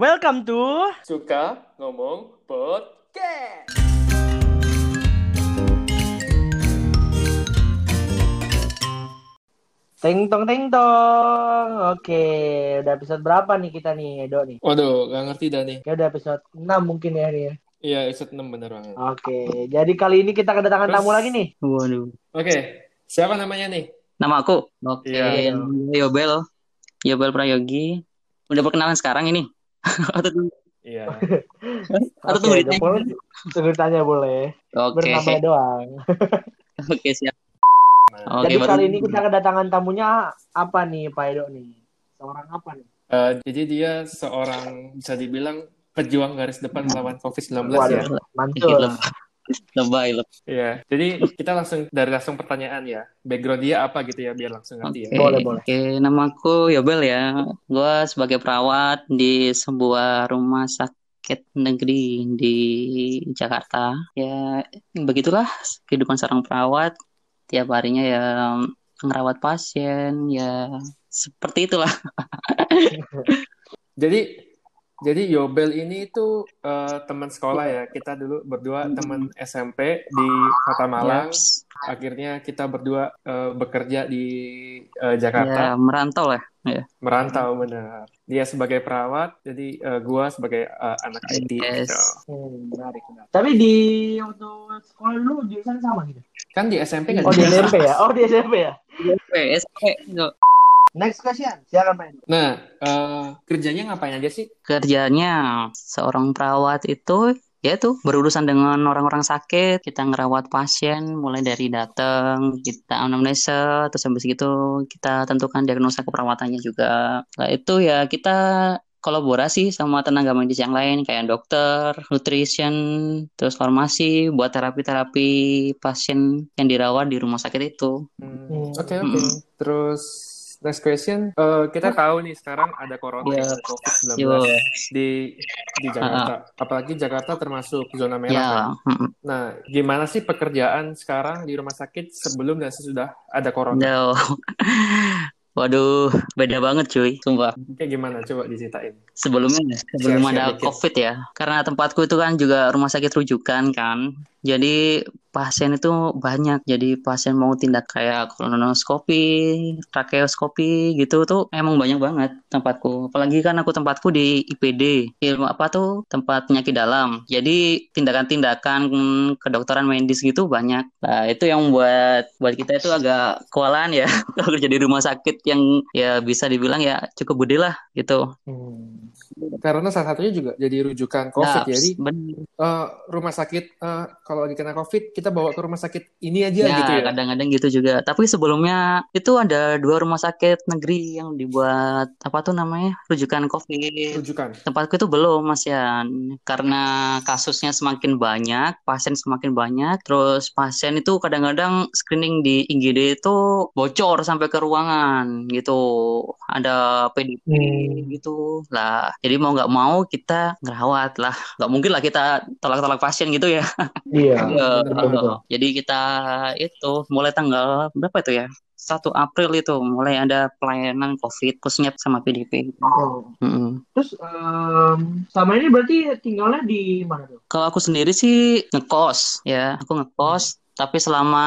Welcome to Suka ngomong podcast. Ting Tong Ting Tong. Oke, udah episode berapa nih kita nih, Edo nih? Waduh, gak ngerti dah nih. Ya udah episode 6 mungkin ya nih. ya. Iya, episode 6 bener banget. Oke, jadi kali ini kita kedatangan Terus- tamu lagi nih. Waduh. Oke, siapa namanya nih? Nama aku. Oke, Iya. Yobel. Yobel Prayogi. Udah perkenalan sekarang ini. Atau tunggu- Iya. atau tunggu ditanya? boleh. Tunggu ditanya boleh. Oke. Bernama doang. Oke, siap. Nah, Oke, jadi baru- kali ini kita kedatangan tamunya apa nih, Pak Edo nih? Seorang apa nih? eh, jadi dia seorang bisa dibilang pejuang garis depan melawan COVID-19 ya. Waduh, mantul. Lebay. lebay. Iya. Jadi kita langsung dari langsung pertanyaan ya. Background dia apa gitu ya biar langsung ngerti ya. Oke, Boleh, boleh. Oke, nama aku Yobel ya. Gua sebagai perawat di sebuah rumah sakit negeri di Jakarta. Ya, begitulah kehidupan seorang perawat. Tiap harinya ya ngerawat pasien, ya seperti itulah. Jadi jadi Yobel ini tuh eh, teman sekolah ya. Kita dulu berdua teman SMP di Kota Malang. Yaps. Akhirnya kita berdua eh, bekerja di Ya, Jakarta. merantau lah. Ya. Merantau benar. Dia sebagai perawat, jadi eh, gua sebagai eh, anak IT. Yes. gitu. Hmm, menarik, menarik. Tapi di waktu sekolah dulu jurusan sama gitu. Kan di SMP kan? Oh di SMP ya? Oh di SMP ya? SMP, SMP. Next question. Silakan Edo. Nah, eh, kerjanya ngapain aja sih? kerjanya seorang perawat itu yaitu berurusan dengan orang-orang sakit kita ngerawat pasien mulai dari datang kita anamnesa terus habis gitu kita tentukan diagnosa keperawatannya juga nah itu ya kita kolaborasi sama tenaga medis yang lain kayak dokter, nutrition, terus farmasi buat terapi-terapi pasien yang dirawat di rumah sakit itu. Hmm, Hmm. Oke, oke. Terus next question, Eh, kita tahu nih sekarang ada corona, ada COVID-19 Yo, di di Jakarta. Apalagi Jakarta termasuk zona merah. kan? ya, mm, Nah, gimana sih pekerjaan sekarang di rumah sakit sebelum dan sesudah ada corona? no. Waduh, beda banget cuy, sumpah. Kayak gimana? Coba diceritain. Sebelumnya sebelum Share-share ada dikit. COVID ya. Karena tempatku itu kan juga rumah sakit rujukan kan. Jadi pasien itu banyak. Jadi pasien mau tindak kayak kolonoskopi trakeoskopi gitu tuh emang banyak banget tempatku. Apalagi kan aku tempatku di IPD ilmu apa tuh? Tempat penyakit dalam. Jadi tindakan-tindakan kedokteran medis gitu banyak. Nah itu yang buat buat kita itu agak kewalahan ya. Kalau kerja di rumah sakit yang ya bisa dibilang ya cukup gede lah gitu Hmm. Karena salah satunya juga jadi rujukan COVID. Nah, Jadi bener. eh, rumah sakit eh, kalau lagi kena COVID kita bawa ke rumah sakit ini aja Ya, gitu ya. kadang-kadang gitu juga. Tapi sebelumnya itu ada dua rumah sakit negeri yang dibuat apa tuh namanya rujukan COVID. Rujukan. Tempatku itu belum, Mas Yan. Karena kasusnya semakin banyak, pasien semakin banyak, terus pasien itu kadang-kadang screening di IGD itu bocor sampai ke ruangan gitu. Ada PDP Hmm. gitu lah. Jadi mau nggak mau kita ngerawat lah. Nggak mungkin lah kita tolak-tolak pasien gitu ya. Iya. Iya, betul, betul. Jadi kita itu mulai tanggal berapa itu ya? 1 April itu mulai ada pelayanan COVID khususnya sama PDP. Oh. Mm-mm. Terus em, sama ini berarti tinggalnya di mana tuh? Kalau aku sendiri sih ngekos ya, aku ngekos. Tapi selama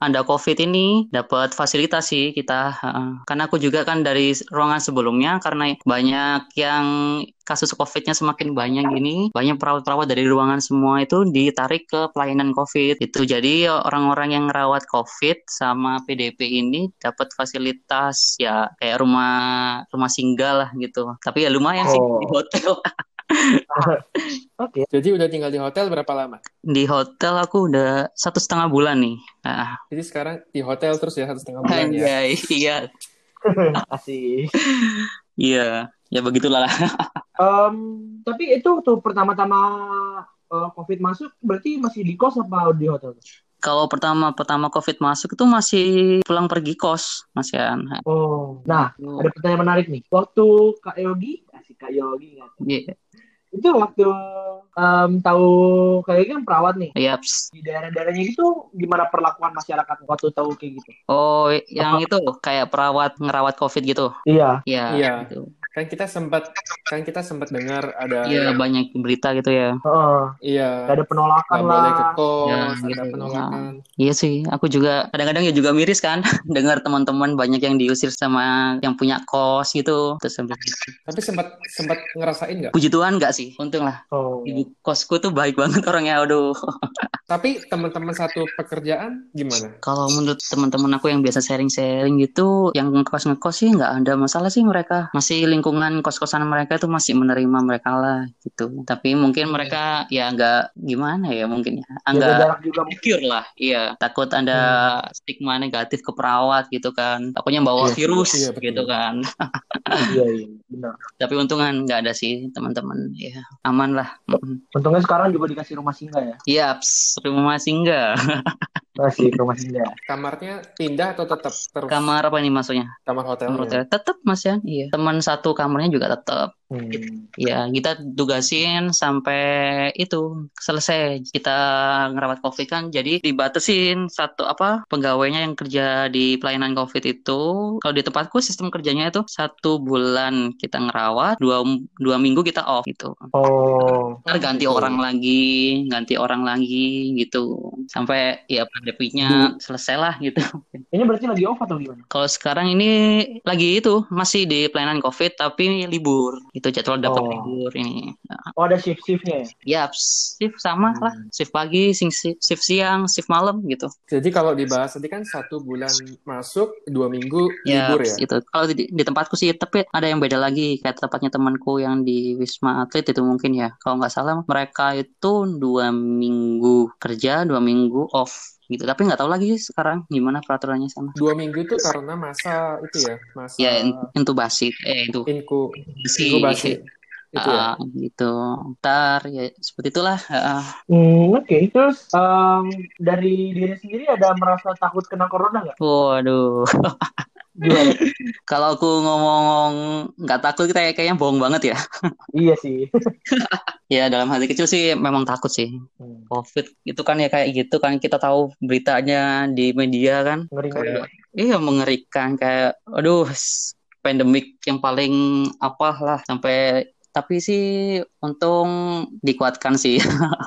ada COVID ini dapat fasilitas sih kita. heeh. Karena aku juga kan dari ruangan sebelumnya karena banyak yang kasus COVID-nya semakin banyak gini, banyak perawat-perawat dari ruangan semua itu ditarik ke pelayanan COVID. Itu jadi orang-orang yang ngerawat COVID sama PDP ini dapat fasilitas ya kayak rumah rumah singgah lah gitu. Tapi ya lumayan sih Oh. di hotel. Oke. Jadi udah tinggal di hotel berapa lama? Di hotel aku udah satu setengah bulan nih. Ah, Jadi sekarang di hotel terus ya satu setengah bulan ya. iya, Asik. iya, ya begitulah. Em, tapi itu tuh pertama-tama eh, COVID masuk berarti masih di kos apa di hotel? Kalau pertama pertama COVID masuk itu masih pulang pergi kos, Mas Yan. Oh. Nah, ada pertanyaan menarik nih. Waktu Kak Yogi, kasih Kak Yogi nggak? Iya, Itu waktu em, tahu Yogi kan perawat nih. yaps. Di daerah-daerahnya itu gimana perlakuan masyarakat waktu tahu kayak gitu? Oh, yang itu kayak perawat ngerawat COVID gitu. Iya. Iya, Iya. gitu. Kan kita sempat kan kita sempat dengar ada Iya banyak berita gitu ya. Heeh. iya Gak ada penolakan boleh ke lah. kos Ya, ada gitu. penolakan Iya sih, aku juga kadang-kadang ya juga miris kan dengar teman-teman banyak yang diusir sama yang punya kos gitu. Terus sampai tapi sempat sempat ngerasain nggak puji Tuhan nggak sih? Untung lah. Oh. Ibu kosku tuh baik banget orangnya. Aduh. tapi teman-teman satu pekerjaan gimana Kalau menurut teman-teman aku yang biasa sharing-sharing gitu, yang ngekos ngekos sih nggak ada masalah sih mereka. Masih lingkungan kos-kosan mereka itu masih menerima mereka lah gitu. Tapi mungkin mereka ya nggak gimana ya mungkin ya, nggak secure lah. Iya, takut ada stigma negatif ke perawat gitu kan. Takutnya Iya, bawa virus iya, betul. gitu kan. Iya, iya, benar. Tapi untungan nggak ada sih teman-teman. Ya aman lah. Untungnya sekarang juga dikasih rumah singgah ya. Iya, ps, rumah singgah. Masih rumah singgah. kamarnya pindah atau tetap terus Kamar apa nih maksudnya? kamar hotel Kamar hotel. Tetap Mas ya. Iya. Teman satu kamarnya juga tetap. Hmm. Ya, kita tugasin sampai itu selesai kita ngerawat COVID kan. Jadi dibatasin satu apa pegawainya yang kerja di pelayanan COVID itu. Kalau di tempatku sistem kerjanya itu satu bulan kita ngerawat, dua dua minggu kita off gitu. Oh. Ntar ganti gitu. orang lagi, ganti orang lagi gitu. Sampai ya pandeminya selesai lah gitu. Ini berarti lagi off atau gimana? Kalau sekarang ini lagi itu masih di pelayanan COVID tapi libur. Itu jadwal dapat Oh. libur ini. Oh, ada shift-shiftnya ya? Ya, shift sama lah. Shift pagi, sing- shift siang, shift malam gitu. jadi kalau dibahas tadi kan satu bulan masuk dua minggu Ya, libur ya itu. Kalau di, di tempatku sih, tapi ada yang beda lagi. Kayak tempatnya temanku yang di Wisma Atlet itu mungkin ya. Kalau nggak salah, mereka itu dua minggu kerja, dua minggu off gitu. Tapi nggak tahu lagi sekarang gimana peraturannya sana. dua minggu itu karena masa itu ya masa Ya, in- intubasi. Eh, itu. inku Si, inkubasi itu ya Ah, gitu. Ntar ya seperti itulah. Ah, Hmm, oke. Terus em, dari diri sendiri ada merasa takut kena corona nggak? waduh. Kalau aku ngomong nggak takut kayak kayaknya bohong banget ya. iya sih. Ya dalam hati kecil sih memang takut sih. Hmm, COVID itu kan ya kayak gitu kan kita tahu beritanya di media kan. Kayak, iya mengerikan kayak aduh pandemik yang paling apa lah sampai tapi sih untung dikuatkan sih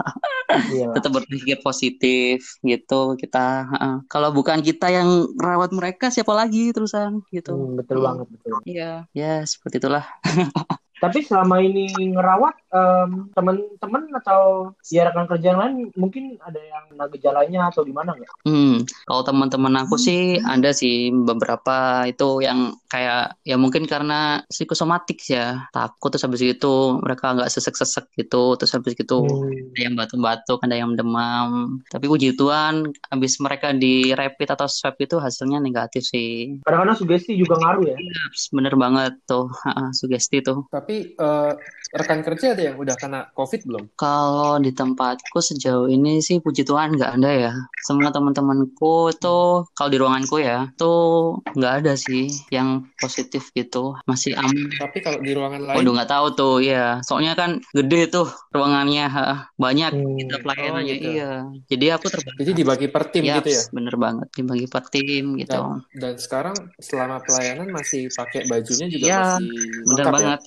Iya. tetap berpikir positif gitu kita heeh. kalau bukan kita yang rawat mereka siapa lagi terusan gitu Hmm, betul banget betul. iya ya seperti itulah Tapi selama ini ngerawat em, teman-teman atau ya rekan kerja yang lain mungkin ada yang kena gejalanya atau gimana nggak? Hmm, kalau teman-teman aku sih ada sih beberapa itu yang kayak ya mungkin karena psikosomatik ya takut terus habis itu mereka nggak sesek-sesek gitu terus habis itu Hmm. ada yang batuk-batuk ada yang demam tapi puji Tuhan habis mereka di rapid atau swab itu hasilnya negatif sih Kadang-kadang sugesti juga ngaruh ya. Iya, bener banget tuh sugesti tuh tapi eh, rekan kerja ada yang udah kena covid belum Kalau di tempatku sejauh ini sih puji Tuhan nggak ada ya. Semua teman-temanku tuh kalau di ruanganku ya tuh nggak ada sih yang positif gitu. Masih aman. tapi kalau di ruangan lain Waduh nggak tahu tuh ya. Soalnya kan gede tuh ruangannya ha. banyak Hmm. kita pelayanannya Oh, gitu. iya. Jadi aku terbagi. jadi dibagi per tim gitu ya bener banget dibagi per tim gitu. dan, dan sekarang selama pelayanan masih pakai bajunya juga Iya, masih Bener ya? banget.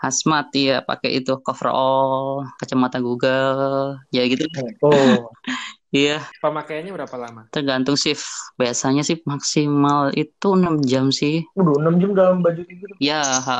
Ha. Hazmat ya pakai itu coverall, kacamata Google, ya gitu. Oh, Iya. pemakaiannya berapa lama Tergantung shift. Biasanya sih maksimal itu 6 jam sih. udah 6 jam dalam baju kayak gitu. Ya, ha,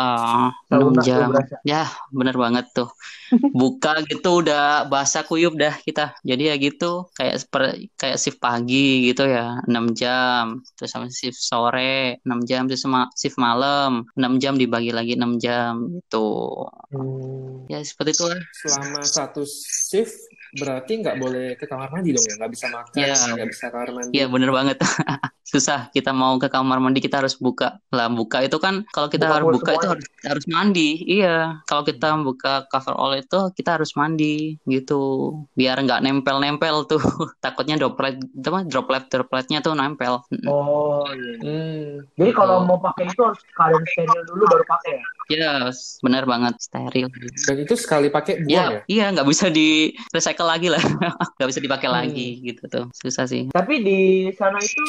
Sauna 6 tuh jam. Ya, bener banget tuh. Buka gitu udah basah kuyup dah kita. Jadi ya gitu, kayak seper- kayak shift pagi gitu ya, 6 jam. Terus sama shift sore 6 jam, terus sama shift malam 6 jam dibagi lagi 6 jam gitu. Hmm. Ya, seperti itu lah. selama satu shift berarti nggak boleh ke kamar mandi dong ya nggak bisa makan Iya. nggak bisa kamar mandi Iya bener banget. Susah kita mau ke kamar mandi kita harus buka. Lah buka itu kan kalau kita Buka harus buka itu harus harus mandi. Iya. Kalau kita buka cover all itu kita harus mandi gitu. Biar nggak nempel-nempel tuh. Takutnya droplet apa droplet dropletnya tuh nempel. Mm-mm. Oh, iya. Hmm, Jadi kalau Gitu. mau pakai itu harus keadaan steril dulu baru pakai ya. Yes, bener banget steril. dan itu sekali pakai buang ya Ya, iya nggak bisa di recycle lagi lah. Nggak bisa dipakai Hmm. lagi gitu tuh. Susah sih. Tapi di sana itu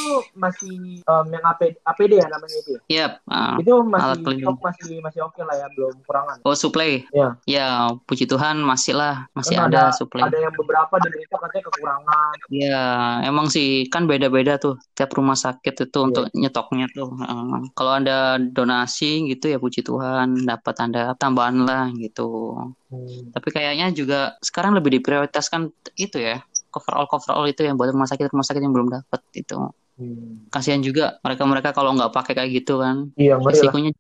masih um, yang APD, APD ya namanya itu ya. Iya, ah. Itu masih stok masih masih oke lah ya, belum kurangan. Oh, supply. Ya. Ya, puji Tuhan masih lah, masih Kan ada, supply. Ada yang beberapa dari itu katanya kekurangan. Ya, emang sih kan beda-beda tuh tiap rumah sakit itu Iya. untuk nyetoknya tuh. Heeh. kalau ada donasi gitu ya puji Tuhan dapat anda tambahan lah gitu. Hmm. Tapi kayaknya juga sekarang lebih diprioritaskan itu ya coverall coverall itu yang buat rumah sakit rumah sakit yang belum dapat itu. Hmm. Kasihan juga mereka-mereka kalau nggak pakai kayak gitu kan. Iya. Resikonya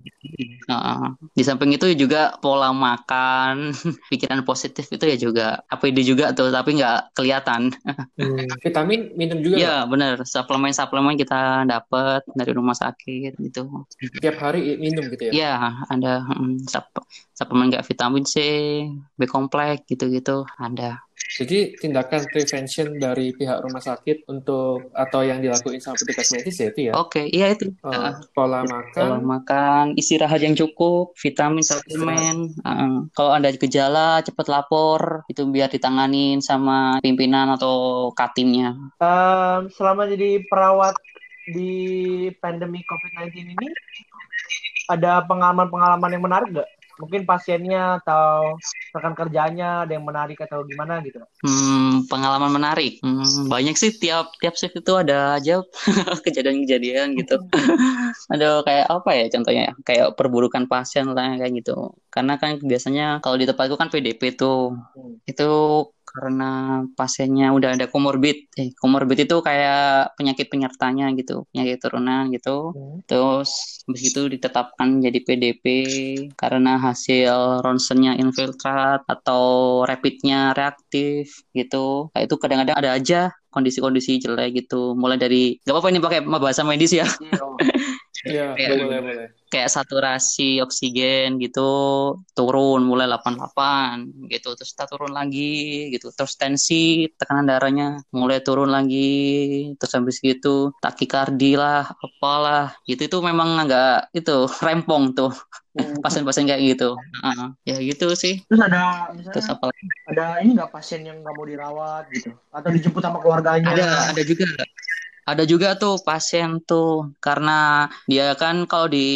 Heeh. di samping itu juga pola makan, pikiran positif itu ya juga APD juga tuh tapi nggak kelihatan. Hmm. Vitamin minum juga nggak? Iya benar, suplemen-suplemen kita dapat dari rumah sakit gitu. tiap hari minum gitu ya. Iya ada sup- suplemen kayak vitamin C, B kompleks gitu-gitu ada. Jadi tindakan prevention dari pihak rumah sakit untuk atau yang dilakuin sama petugas medis ya itu ya. Oke, iya itu. Heeh. pola Pola makan, makan, istirahat yang cukup, vitamin suplemen. Heeh. Kalau ada gejala cepat lapor, itu biar ditanganin sama pimpinan atau katimnya. Em, selama jadi perawat di pandemi COVID-19 ini, ada pengalaman-pengalaman yang menarik nggak? Mungkin pasiennya atau rekan kerjanya ada yang menarik atau gimana gitu. Hmm, pengalaman menarik. Hmm, banyak sih tiap tiap shift itu ada aja kejadian-kejadian gitu. ada kayak apa ya contohnya ya? Kayak perburukan pasien lah kayak gitu. Karena kan biasanya kalau di tempatku kan PDP tuh. Hmm. Itu karena pasiennya udah ada komorbid. Eh, komorbid itu kayak penyakit penyertanya gitu, penyakit turunan gitu. Hmm. Terus habis itu ditetapkan jadi PDP karena hasil ronsennya infiltrat atau rapidnya reaktif gitu. Nah, itu kadang-kadang ada aja kondisi-kondisi jelek gitu. Mulai dari nggak apa-apa ini pakai bahasa medis ya. Iya, Kayak- boleh boleh. Kayak saturasi oksigen gitu turun mulai 88 gitu. Terus kita turun lagi gitu. Terus tensi tekanan darahnya mulai turun lagi. Terus habis gitu takikardi lah apalah gitu itu memang agak itu rempong tuh pasien-pasien kayak gitu. Heeh. ya gitu sih. Terus ada Terus misalnya apa lagi? ada ini nggak pasien yang nggak mau dirawat gitu atau dijemput sama keluarganya? Ada ada juga. Ada juga tuh pasien tuh karena dia kan kalau di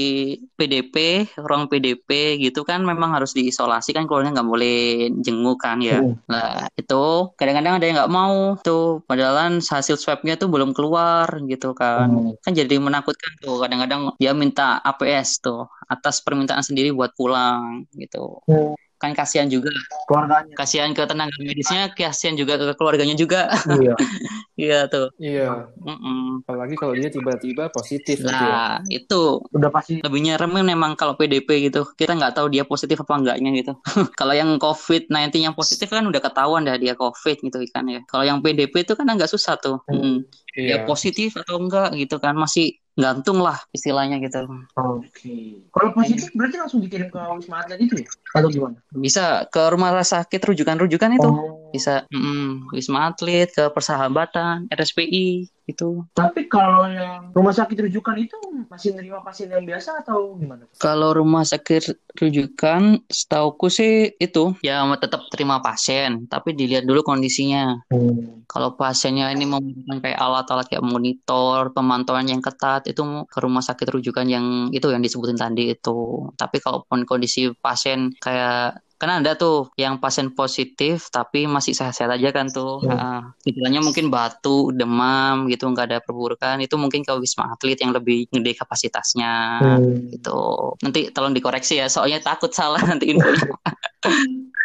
PDP, ruang PDP gitu kan memang harus diisolasi kan keluarnya nggak boleh jenguk kan ya. Hmm. Nah, itu kadang-kadang ada yang nggak mau tuh padahal hasil swabnya tuh belum keluar gitu kan. Hmm. Kan jadi menakutkan tuh kadang-kadang dia minta APS tuh atas permintaan sendiri buat pulang gitu. Hmm. Kan kasihan juga, Keluarganya. kasihan ke tenaga medisnya, kasihan juga ke keluarganya juga. Iya. Iya tuh. Iya, Mm-mm. apalagi kalau dia tiba-tiba positif gitu ya. Itu Udah pasti lebih nyeremin memang kalau PDP gitu. Kita nggak tahu dia positif apa enggaknya gitu. kalau yang COVID-19 yang positif kan udah ketahuan dah dia COVID gitu kan ya. Kalau yang PDP itu kan agak susah tuh. Mm. Dia Iya. positif atau enggak gitu kan. Masih gantung lah istilahnya gitu. Oke. Kalau positif berarti langsung dikirim ke Wisma Atlet itu ya? Atau gimana? Bisa ke rumah sakit rujukan-rujukan itu. Oh. Bisa mm, Wisma Atlet, ke Persahabatan, RSPI itu. Tapi kalau yang rumah sakit rujukan itu masih nerima pasien yang biasa atau gimana? Kalau rumah sakit rujukan, setauku sih itu ya tetap terima pasien, tapi dilihat dulu kondisinya. Hmm. Kalau pasiennya ini membutuhkan kayak alat-alat kayak monitor, pemantauan yang ketat, itu ke rumah sakit rujukan yang itu yang disebutin tadi itu. Tapi kalaupun kondisi pasien kayak kan ada tuh yang pasien positif tapi masih sehat-sehat aja kan tuh. Hmm. Heeh. Gejalanya mungkin batuk, demam gitu, nggak ada perburukan. Itu mungkin ke Wisma Atlet yang lebih gede kapasitasnya Hmm. gitu. Nanti tolong dikoreksi ya, soalnya takut salah nanti infonya.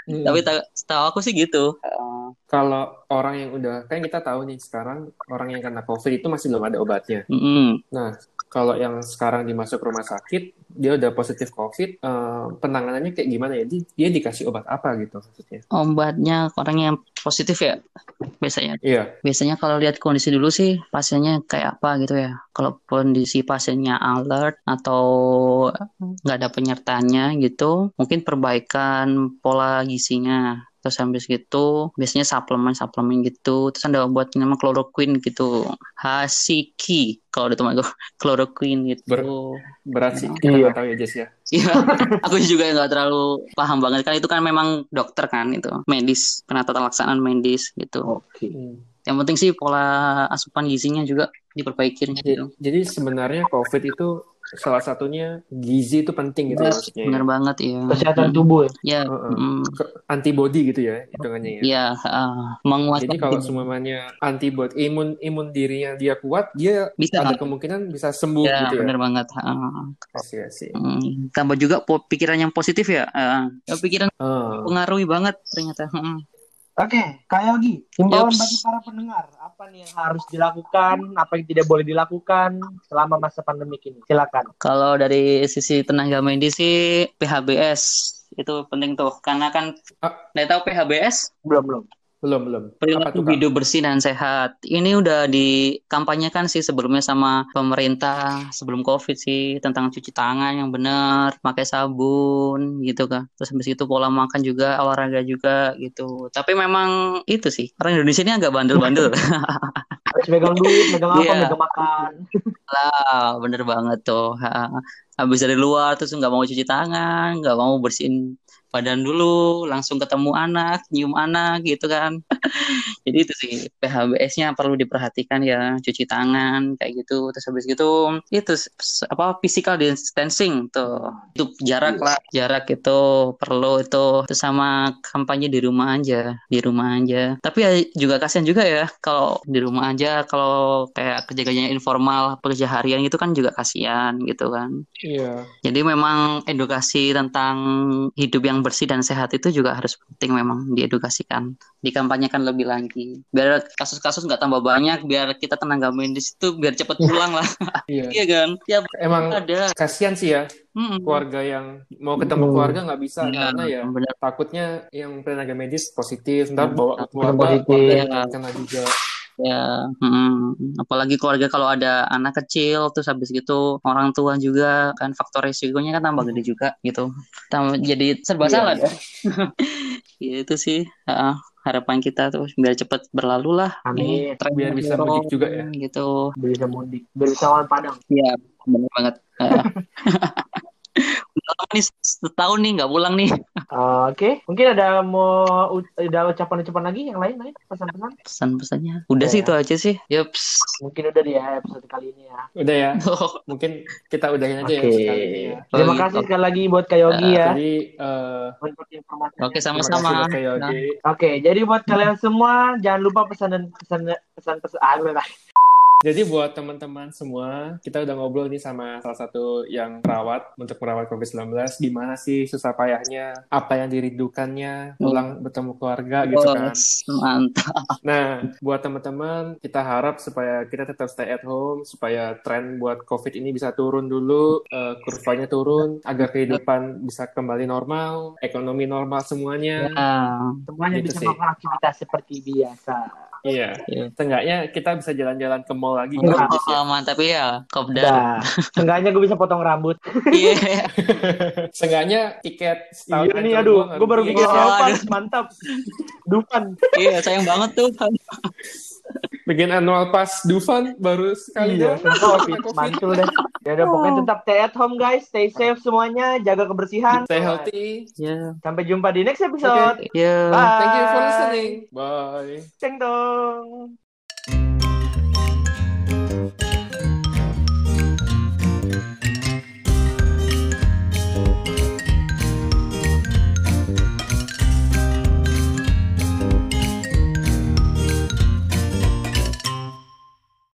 Hmm. Tapi ta- setahu aku sih gitu. Kalau orang yang udah, kan kita tahu nih sekarang orang yang kena COVID itu masih belum ada obatnya. Mm-mm. Nah, kalau yang sekarang dimasuk rumah sakit, dia udah positif COVID, eh, penanganannya kayak gimana ya? Dia, dia dikasih obat apa gitu maksudnya? Obatnya orang yang positif ya biasanya. Iya, Biasanya kalau lihat kondisi dulu sih pasiennya kayak apa gitu ya. Kalau kondisi pasiennya alert atau nggak ada penyertanya gitu, mungkin perbaikan pola gizinya. Terus habis gitu, biasanya suplemen-suplemen gitu. Terus ada obat nama chloroquine gitu. Hasiki kalau di temanku. Chloroquine gitu. Ber- berat sih. Kita Iya. nggak tahu ya, Jess ya. Iya, aku juga nggak terlalu paham banget kan itu kan memang dokter kan itu medis penata laksanaan medis gitu. Oke. Hmm. Yang penting sih pola asupan gizinya juga diperbaikin Jadi, gitu. jadi sebenarnya COVID itu salah satunya gizi itu penting gitu ya maksudnya. Bener banget ya. Kesehatan tubuh ya. Ya, Heeh. mm, Ke- Antibody gitu ya hitungannya ya. ya ah, menguasai. Jadi kalau semuanya antibody imun imun dirinya dia kuat, dia Bisa. ada kemungkinan bisa sembuh ya, gitu ya. bener banget. ah. Asih, asih. Mm, tambah juga pikiran yang positif ya. Ya, pikiran Ah. pengaruhi banget ternyata. Mm. Oke, Kak Yogi, himbauan Yups. bagi para pendengar, apa nih yang harus dilakukan, apa yang tidak boleh dilakukan selama masa pandemi ini? Silakan. Kalau dari sisi tenaga medis sih PHBS itu penting tuh karena kan Ah. nggak tahu PHBS Belum belum. Belum, belum. Perilaku hidup bersih dan sehat. Ini udah dikampanyekan sih sebelumnya sama pemerintah sebelum COVID sih tentang cuci tangan yang benar, pakai sabun gitu kan. Terus habis itu pola makan juga, olahraga juga gitu. Tapi memang itu sih orang Indonesia ini agak bandel-bandel. Harus megang duit, megang apa, Iya. megang makan. lah, bener banget tuh. Ha. Habis dari luar terus nggak mau cuci tangan, nggak mau bersihin badan dulu, langsung ketemu anak, nyium anak gitu kan. Jadi itu sih PHBS-nya perlu diperhatikan ya, cuci tangan kayak gitu. Terus habis gitu itu apa physical distancing tuh. Itu jarak lah, jarak itu perlu itu. Terus sama kampanye di rumah aja, di rumah aja. Tapi ya juga kasihan juga ya kalau di rumah aja kalau kayak kerja-kerjanya informal, pekerja harian gitu kan juga kasihan gitu kan. Iya. Jadi memang edukasi tentang hidup yang bersih dan sehat itu juga harus penting memang diedukasikan, dikampanyekan lebih lagi. Biar kasus-kasus nggak tambah banyak, biar kita tenaga medis itu biar cepet pulang lah. Iya. Iya kan? Ya Emang ada. kasihan sih ya Mm-mm. keluarga yang mau ketemu Hmm. keluarga nggak bisa Iya, karena ya benar. takutnya yang tenaga medis positif ntar bawa ke Yang keluarga positif. keluarga Iya. yang kena juga Ya, mm, apalagi keluarga kalau ada anak kecil, terus habis gitu orang tua juga kan faktor resikonya kan tambah gede juga gitu. Tambah, jadi serba Iya, salah iya. deh. itu sih ah, harapan kita tuh biar cepat berlalu lah. Amin. Ini tren Biar bisa mudik juga ya. Gitu. Bisa mudik, bisa Padang. Iya, benar banget. Udah nih setahun nih nggak pulang nih. Uh, Oke, mungkin ada mau ada ucapan-ucapan lagi yang lain lain pesan-pesan? Pesan-pesannya. Udah Iya. sih itu aja sih. Yups. Mungkin udah di ya episode kali ini ya. udah ya mungkin kita udahin aja Oke. ya sekali ini ya Terima Oh, kasih sekali lagi buat Kak Yogi ya. jadi eh, Untuk informasi. Oke, sama-sama. Yogi. Oke, jadi buat kalian semua jangan lupa pesan dan pesan pesan pesan ah, udah lah. Jadi buat teman-teman semua, kita udah ngobrol nih sama salah satu yang perawat untuk merawat COVID-19. Gimana sih susah payahnya, apa yang dirindukannya, pulang bertemu keluarga gitu kan. Mantap. Nah, buat teman-teman, kita harap supaya kita tetap stay at home, supaya tren buat COVID ini bisa turun dulu, eh, kurvanya turun, agar kehidupan bisa kembali normal, ekonomi normal semuanya. Ya. Semuanya Gitu bisa melakukan aktivitas seperti biasa. Iya. Iya. Seenggaknya kita bisa jalan-jalan ke mall lagi. Enggak. gitu, Jis, ya. Oh, mantap ya, kopdar. Dah. Seenggaknya gue bisa potong rambut. Iya. Seenggaknya tiket setahun Iya nih, aja aduh, gue baru bikin Oh, aduh. mantap. Dufan. Iya, sayang banget tuh. Bikin annual pass Dufan baru sekali Iya, doang. COVID, mantul deh. Ya udah, pokoknya tetap stay at home guys, stay safe semuanya, jaga kebersihan. Stay healthy. Ya. Sampai jumpa di next episode. Ya. Bye. Thank you for listening. Bye. Ceng dong.